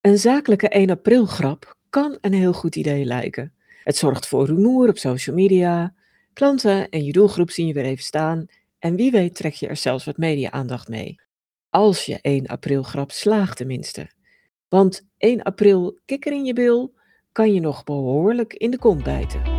Een zakelijke 1 april grap kan een heel goed idee lijken. Het zorgt voor rumoer op social media, klanten en je doelgroep zien je weer even staan en wie weet trek je er zelfs wat media-aandacht mee. Als je 1 april grap slaagt tenminste. Want 1 april kikker in je bil kan je nog behoorlijk in de kont bijten.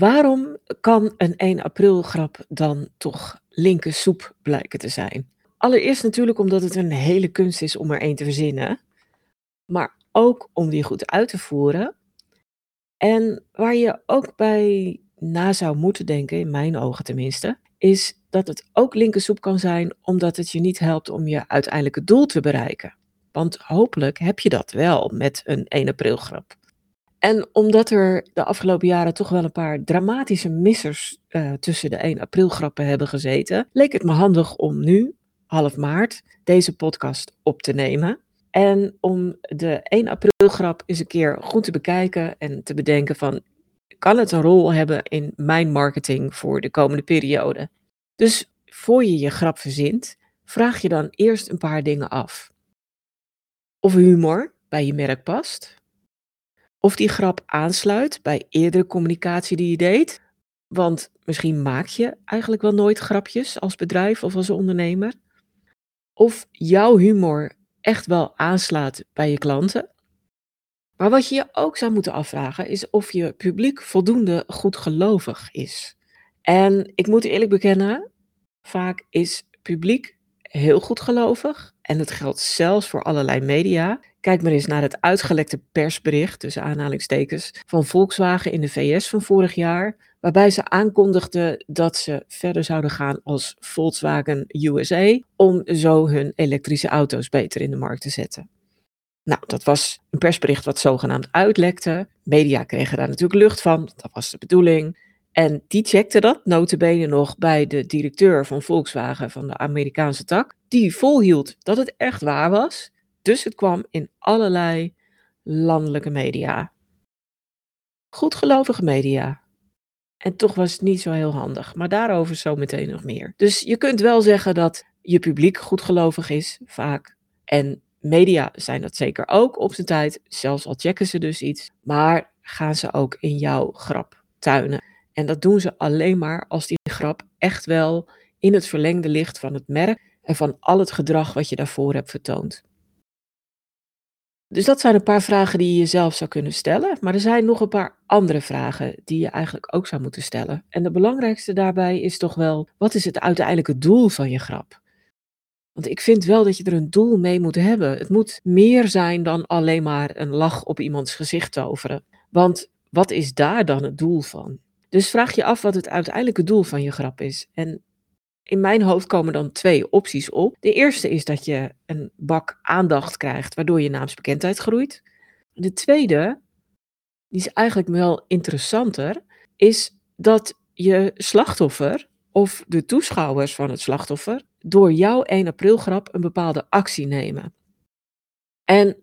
Waarom kan een 1 april grap dan toch linker soep blijken te zijn? Allereerst natuurlijk omdat het een hele kunst is om er één te verzinnen, maar ook om die goed uit te voeren. En waar je ook bij na zou moeten denken, in mijn ogen tenminste, is dat het ook linker soep kan zijn omdat het je niet helpt om je uiteindelijke doel te bereiken. Want hopelijk heb je dat wel met een 1 april grap. En omdat er de afgelopen jaren toch wel een paar dramatische missers uh, tussen de 1 april grappen hebben gezeten, leek het me handig om nu, half maart, deze podcast op te nemen. En om de 1 april grap eens een keer goed te bekijken en te bedenken van, kan het een rol hebben in mijn marketing voor de komende periode? Dus voor je je grap verzint, vraag je dan eerst een paar dingen af. Of humor bij je merk past, of die grap aansluit bij eerdere communicatie die je deed. Want misschien maak je eigenlijk wel nooit grapjes als bedrijf of als ondernemer. Of jouw humor echt wel aanslaat bij je klanten. Maar wat je je ook zou moeten afvragen is of je publiek voldoende goedgelovig is. En ik moet eerlijk bekennen, vaak is publiek heel goedgelovig. En dat geldt zelfs voor allerlei media. Kijk maar eens naar het uitgelekte persbericht, tussen aanhalingstekens, van Volkswagen in de VS van vorig jaar, waarbij ze aankondigden dat ze verder zouden gaan als Volkswagen USA, om zo hun elektrische auto's beter in de markt te zetten. Nou, dat was een persbericht wat zogenaamd uitlekte. Media kregen daar natuurlijk lucht van, dat was de bedoeling. En die checkte dat, notabene nog, bij de directeur van Volkswagen van de Amerikaanse tak, die volhield dat het echt waar was. Dus het kwam in allerlei landelijke media. Goedgelovige media. En toch was het niet zo heel handig, maar daarover zo meteen nog meer. Dus je kunt wel zeggen dat je publiek goedgelovig is, vaak. En media zijn dat zeker ook op zijn tijd, zelfs al checken ze dus iets. Maar gaan ze ook in jouw grap tuinen. En dat doen ze alleen maar als die grap echt wel in het verlengde ligt van het merk en van al het gedrag wat je daarvoor hebt vertoond. Dus dat zijn een paar vragen die je jezelf zou kunnen stellen. Maar er zijn nog een paar andere vragen die je eigenlijk ook zou moeten stellen. En de belangrijkste daarbij is toch wel: wat is het uiteindelijke doel van je grap? Want ik vind wel dat je er een doel mee moet hebben. Het moet meer zijn dan alleen maar een lach op iemands gezicht toveren. Want wat is daar dan het doel van? Dus vraag je af wat het uiteindelijke doel van je grap is. En in mijn hoofd komen dan twee opties op. De eerste is dat je een bak aandacht krijgt, waardoor je naamsbekendheid groeit. De tweede, die is eigenlijk wel interessanter, is dat je slachtoffer of de toeschouwers van het slachtoffer door jouw 1 april grap een bepaalde actie nemen. En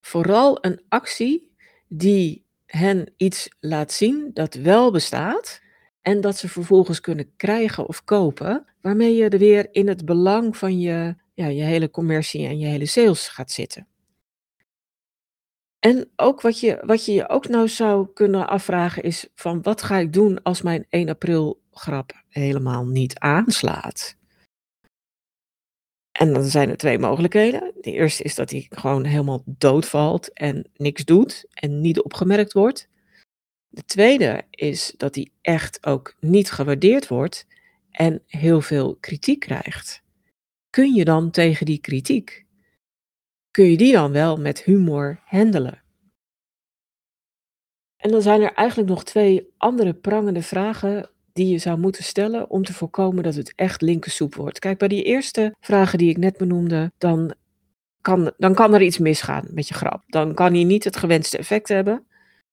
vooral een actie die hen iets laat zien dat wel bestaat en dat ze vervolgens kunnen krijgen of kopen, waarmee je er weer in het belang van je, ja, je hele commercie en je hele sales gaat zitten. En ook wat je, wat je je ook nou zou kunnen afvragen is van wat ga ik doen als mijn 1 april grap helemaal niet aanslaat? En dan zijn er twee mogelijkheden. De eerste is dat hij gewoon helemaal doodvalt en niks doet en niet opgemerkt wordt. De tweede is dat hij echt ook niet gewaardeerd wordt en heel veel kritiek krijgt. Kun je dan tegen die kritiek? Kun je die dan wel met humor handelen? En dan zijn er eigenlijk nog twee andere prangende vragen die je zou moeten stellen om te voorkomen dat het echt linkersoep wordt. Kijk, bij die eerste vragen die ik net benoemde, dan kan, dan kan er iets misgaan met je grap. Dan kan hij niet het gewenste effect hebben.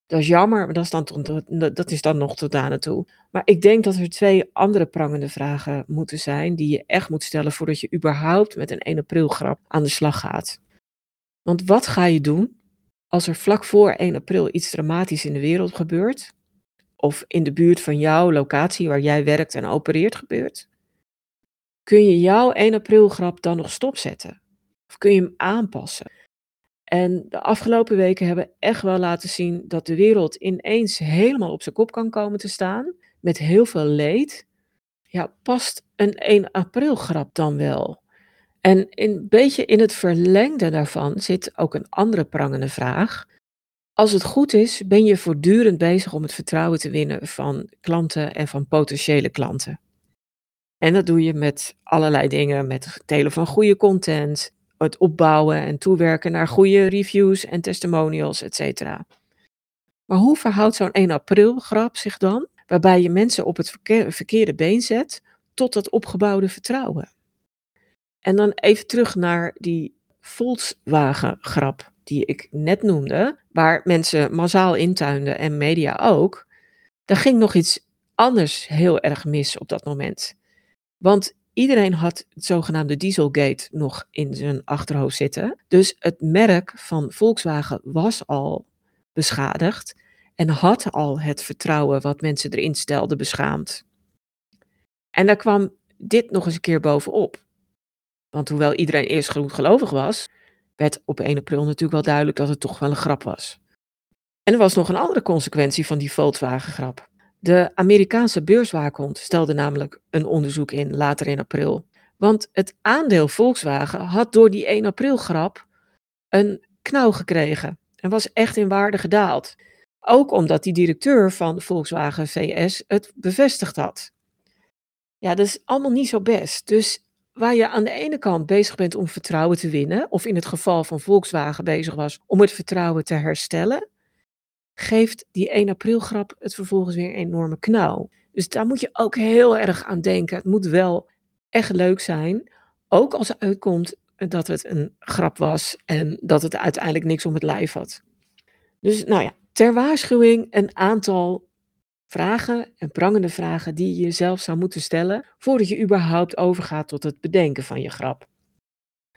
Dat is jammer, maar dat is dan, dat is dan nog tot daar naartoe. Maar ik denk dat er twee andere prangende vragen moeten zijn die je echt moet stellen voordat je überhaupt met een 1 april grap aan de slag gaat. Want wat ga je doen als er vlak voor 1 april iets dramatisch in de wereld gebeurt, of in de buurt van jouw locatie waar jij werkt en opereert gebeurt, kun je jouw 1 april grap dan nog stopzetten? Of kun je hem aanpassen? En de afgelopen weken hebben echt wel laten zien dat de wereld ineens helemaal op zijn kop kan komen te staan, met heel veel leed. Ja, past een 1 april grap dan wel? En een beetje in het verlengde daarvan zit ook een andere prangende vraag. Als het goed is, ben je voortdurend bezig om het vertrouwen te winnen van klanten en van potentiële klanten. En dat doe je met allerlei dingen, met het delen van goede content, het opbouwen en toewerken naar goede reviews en testimonials, etc. Maar hoe verhoudt zo'n 1 april grap zich dan, waarbij je mensen op het verkeerde been zet, tot dat opgebouwde vertrouwen? En dan even terug naar die Volkswagen grap die ik net noemde, waar mensen massaal intuinden en media ook. Daar ging nog iets anders heel erg mis op dat moment. Want iedereen had het zogenaamde Dieselgate nog in zijn achterhoofd zitten. Dus het merk van Volkswagen was al beschadigd en had al het vertrouwen wat mensen erin stelden beschaamd. En daar kwam dit nog eens een keer bovenop. Want hoewel iedereen eerst gelovig was, werd op 1 april natuurlijk wel duidelijk dat het toch wel een grap was. En er was nog een andere consequentie van die Volkswagen-grap. De Amerikaanse beurswaakhond stelde namelijk een onderzoek in later in april. Want het aandeel Volkswagen had door die 1 april grap een knauw gekregen en was echt in waarde gedaald. Ook omdat die directeur van Volkswagen VS het bevestigd had. Ja, dat is allemaal niet zo best. Dus waar je aan de ene kant bezig bent om vertrouwen te winnen, of in het geval van Volkswagen bezig was om het vertrouwen te herstellen, geeft die 1 april grap het vervolgens weer een enorme knauw. Dus daar moet je ook heel erg aan denken. Het moet wel echt leuk zijn, ook als er uitkomt dat het een grap was en dat het uiteindelijk niks om het lijf had. Dus nou ja, ter waarschuwing een aantal vragen en prangende vragen die je jezelf zou moeten stellen voordat je überhaupt overgaat tot het bedenken van je grap.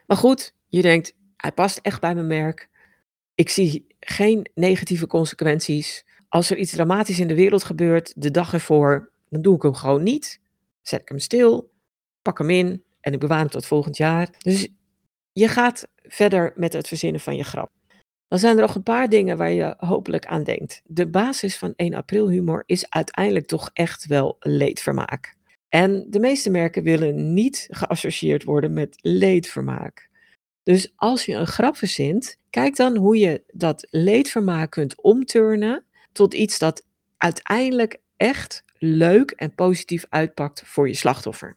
Maar goed, je denkt, hij past echt bij mijn merk. Ik zie geen negatieve consequenties. Als er iets dramatisch in de wereld gebeurt de dag ervoor, dan doe ik hem gewoon niet. Zet ik hem stil, pak hem in en ik bewaar hem tot volgend jaar. Dus je gaat verder met het verzinnen van je grap. Dan zijn er nog een paar dingen waar je hopelijk aan denkt. De basis van 1 april humor is uiteindelijk toch echt wel leedvermaak. En de meeste merken willen niet geassocieerd worden met leedvermaak. Dus als je een grap verzint, kijk dan hoe je dat leedvermaak kunt omturnen tot iets dat uiteindelijk echt leuk en positief uitpakt voor je slachtoffer.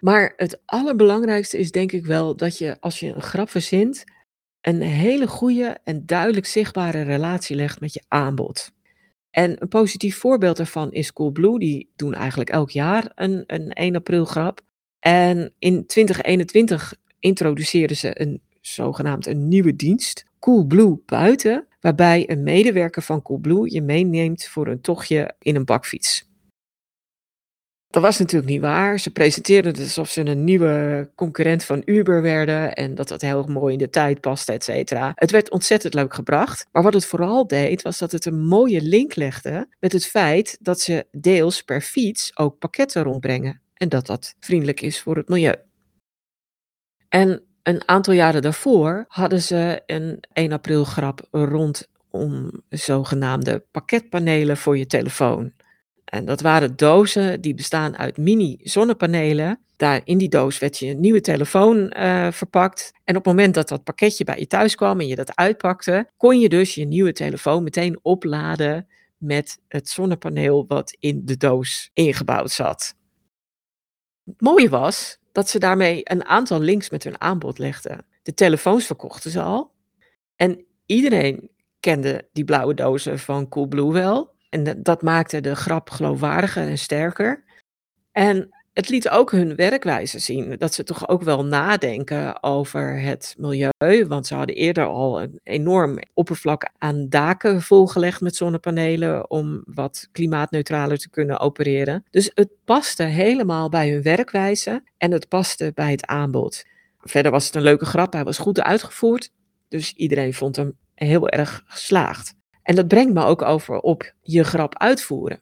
Maar het allerbelangrijkste is denk ik wel dat je als je een grap verzint, een hele goede en duidelijk zichtbare relatie legt met je aanbod. En een positief voorbeeld daarvan is Coolblue. Die doen eigenlijk elk jaar een, een 1 april grap. En in 2021 introduceerden ze een zogenaamd een nieuwe dienst, Coolblue buiten, waarbij een medewerker van Coolblue je meeneemt voor een tochtje in een bakfiets. Dat was natuurlijk niet waar. Ze presenteerden het alsof ze een nieuwe concurrent van Uber werden en dat dat heel mooi in de tijd paste, et cetera. Het werd ontzettend leuk gebracht. Maar wat het vooral deed, was dat het een mooie link legde met het feit dat ze deels per fiets ook pakketten rondbrengen. En dat dat vriendelijk is voor het milieu. En een aantal jaren daarvoor hadden ze een 1 april grap rondom zogenaamde pakketpanelen voor je telefoon. En dat waren dozen die bestaan uit mini zonnepanelen. Daar in die doos werd je een nieuwe telefoon uh, verpakt. En op het moment dat dat pakketje bij je thuis kwam en je dat uitpakte, kon je dus je nieuwe telefoon meteen opladen met het zonnepaneel wat in de doos ingebouwd zat. Het mooie was dat ze daarmee een aantal links met hun aanbod legden. De telefoons verkochten ze al. En iedereen kende die blauwe dozen van Coolblue wel. En dat maakte de grap geloofwaardiger en sterker. En het liet ook hun werkwijze zien. Dat ze toch ook wel nadenken over het milieu. Want ze hadden eerder al een enorm oppervlak aan daken volgelegd met zonnepanelen. Om wat klimaatneutraler te kunnen opereren. Dus het paste helemaal bij hun werkwijze. En het paste bij het aanbod. Verder was het een leuke grap. Hij was goed uitgevoerd. Dus iedereen vond hem heel erg geslaagd. En dat brengt me ook over op je grap uitvoeren.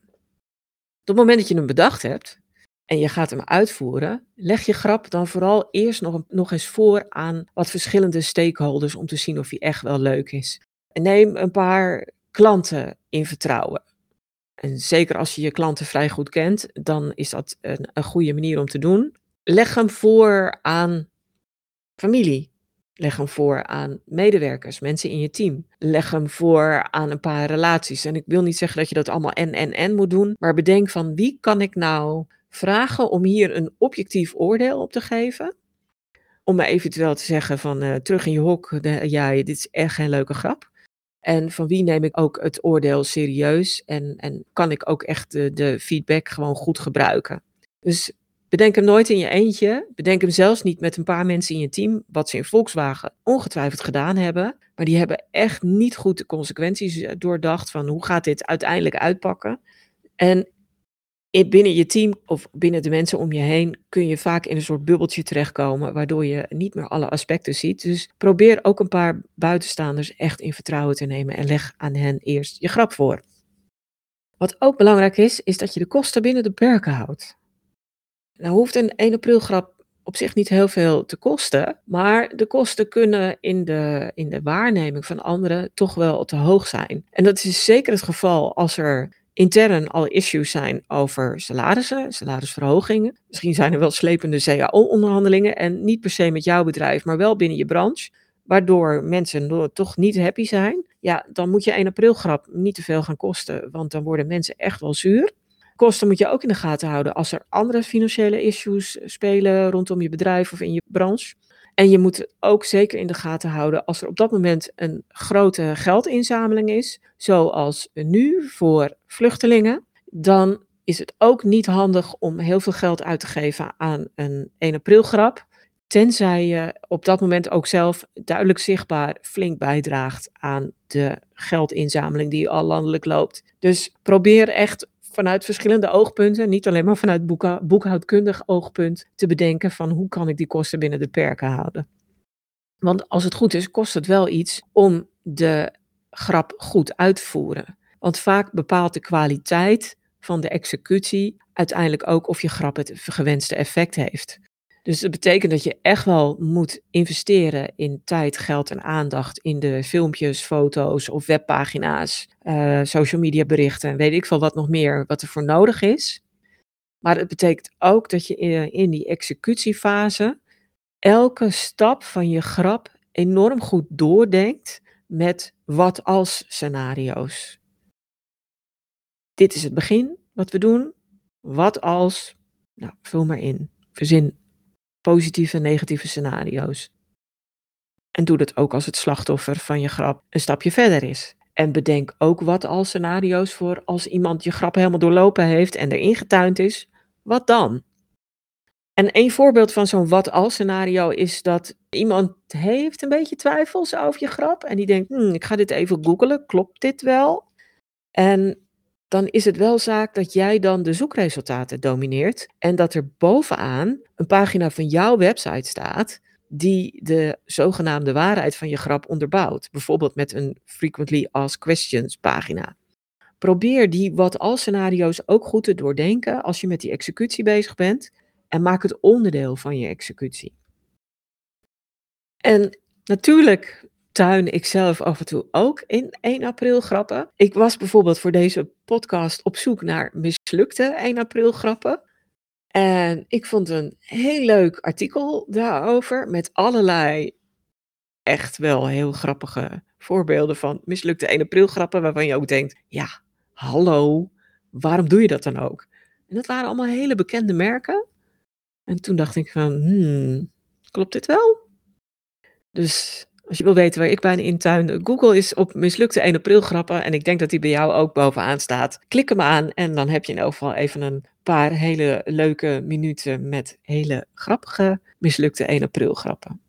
Op het moment dat je hem bedacht hebt en je gaat hem uitvoeren, leg je grap dan vooral eerst nog, nog eens voor aan wat verschillende stakeholders om te zien of hij echt wel leuk is. En neem een paar klanten in vertrouwen. En zeker als je je klanten vrij goed kent, dan is dat een, een goede manier om te doen. Leg hem voor aan familie. Leg hem voor aan medewerkers, mensen in je team. Leg hem voor aan een paar relaties. En ik wil niet zeggen dat je dat allemaal en en en moet doen, maar bedenk van wie kan ik nou vragen om hier een objectief oordeel op te geven. Om me eventueel te zeggen van uh, terug in je hok, de, ja, dit is echt geen leuke grap. En van wie neem ik ook het oordeel serieus en, en kan ik ook echt de, de feedback gewoon goed gebruiken. Dus bedenk hem nooit in je eentje. Bedenk hem zelfs niet met een paar mensen in je team, wat ze in Volkswagen ongetwijfeld gedaan hebben. Maar die hebben echt niet goed de consequenties eh, doordacht van hoe gaat dit uiteindelijk uitpakken. En binnen je team of binnen de mensen om je heen kun je vaak in een soort bubbeltje terechtkomen, waardoor je niet meer alle aspecten ziet. Dus probeer ook een paar buitenstaanders echt in vertrouwen te nemen en leg aan hen eerst je grap voor. Wat ook belangrijk is, is dat je de kosten binnen de perken houdt. Nou hoeft een 1 april grap op zich niet heel veel te kosten, maar de kosten kunnen in de, in de waarneming van anderen toch wel te hoog zijn. En dat is zeker het geval als er intern al issues zijn over salarissen, salarisverhogingen. Misschien zijn er wel slepende CAO-onderhandelingen en niet per se met jouw bedrijf, maar wel binnen je branche, waardoor mensen toch niet happy zijn. Ja, dan moet je 1 april grap niet te veel gaan kosten, want dan worden mensen echt wel zuur. Kosten moet je ook in de gaten houden als er andere financiële issues spelen rondom je bedrijf of in je branche. En je moet ook zeker in de gaten houden als er op dat moment een grote geldinzameling is, zoals nu voor vluchtelingen, dan is het ook niet handig om heel veel geld uit te geven aan een 1 april grap, tenzij je op dat moment ook zelf duidelijk zichtbaar flink bijdraagt aan de geldinzameling die al landelijk loopt. Dus probeer echt vanuit verschillende oogpunten, niet alleen maar vanuit boekhoudkundig oogpunt, te bedenken van hoe kan ik die kosten binnen de perken houden. Want als het goed is, kost het wel iets om de grap goed uit te voeren. Want vaak bepaalt de kwaliteit van de executie uiteindelijk ook of je grap het gewenste effect heeft. Dus dat betekent dat je echt wel moet investeren in tijd, geld en aandacht in de filmpjes, foto's of webpagina's, uh, social media berichten en weet ik veel wat nog meer wat er voor nodig is. Maar het betekent ook dat je in, in die executiefase elke stap van je grap enorm goed doordenkt met wat als scenario's. Dit is het begin wat we doen. Wat als, nou, vul maar in. Verzin positieve en negatieve scenario's. En doe dat ook als het slachtoffer van je grap een stapje verder is. En bedenk ook wat als scenario's voor als iemand je grap helemaal doorlopen heeft en erin getuind is. Wat dan? En een voorbeeld van zo'n wat als scenario is dat iemand heeft een beetje twijfels over je grap. En die denkt, hm, ik ga dit even googlen, klopt dit wel? En dan is het wel zaak dat jij dan de zoekresultaten domineert en dat er bovenaan een pagina van jouw website staat die de zogenaamde waarheid van je grap onderbouwt. Bijvoorbeeld met een frequently asked questions pagina. Probeer die wat als scenario's ook goed te doordenken als je met die executie bezig bent en maak het onderdeel van je executie. En natuurlijk tuin ik zelf af en toe ook in 1 april grappen. Ik was bijvoorbeeld voor deze podcast op zoek naar mislukte 1 april grappen. En ik vond een heel leuk artikel daarover met allerlei echt wel heel grappige voorbeelden van mislukte 1 april grappen waarvan je ook denkt, ja, hallo, waarom doe je dat dan ook? En dat waren allemaal hele bekende merken. En toen dacht ik van, hmm, klopt dit wel? Dus als je wil weten waar ik bijna intuin, Google is op mislukte 1 april grappen en ik denk dat die bij jou ook bovenaan staat. Klik hem aan en dan heb je in elk geval even een paar hele leuke minuten met hele grappige mislukte 1 april grappen.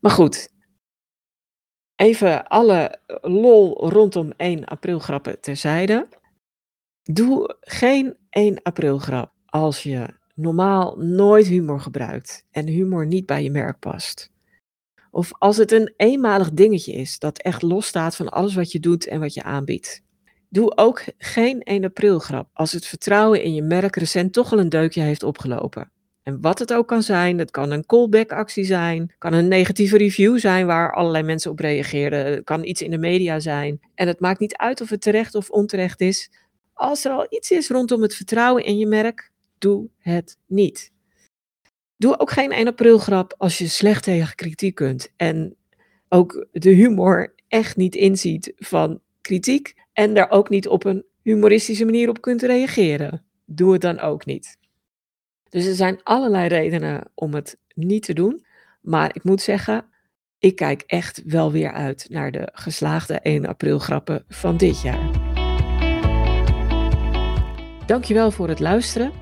Maar goed, even alle lol rondom 1 april grappen terzijde. Doe geen 1 april grap als je normaal nooit humor gebruikt en humor niet bij je merk past. Of als het een eenmalig dingetje is dat echt losstaat van alles wat je doet en wat je aanbiedt. Doe ook geen 1 april grap als het vertrouwen in je merk recent toch al een deukje heeft opgelopen. En wat het ook kan zijn, het kan een callback actie zijn, kan een negatieve review zijn waar allerlei mensen op reageerden, het kan iets in de media zijn. En het maakt niet uit of het terecht of onterecht is. Als er al iets is rondom het vertrouwen in je merk, doe het niet. Doe ook geen 1 april grap als je slecht tegen kritiek kunt en ook de humor echt niet inziet van kritiek en daar ook niet op een humoristische manier op kunt reageren. Doe het dan ook niet. Dus er zijn allerlei redenen om het niet te doen. Maar ik moet zeggen, ik kijk echt wel weer uit naar de geslaagde 1 april grappen van dit jaar. Dankjewel voor het luisteren.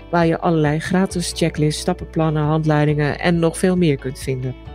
waar je allerlei gratis checklists, stappenplannen, handleidingen en nog veel meer kunt vinden.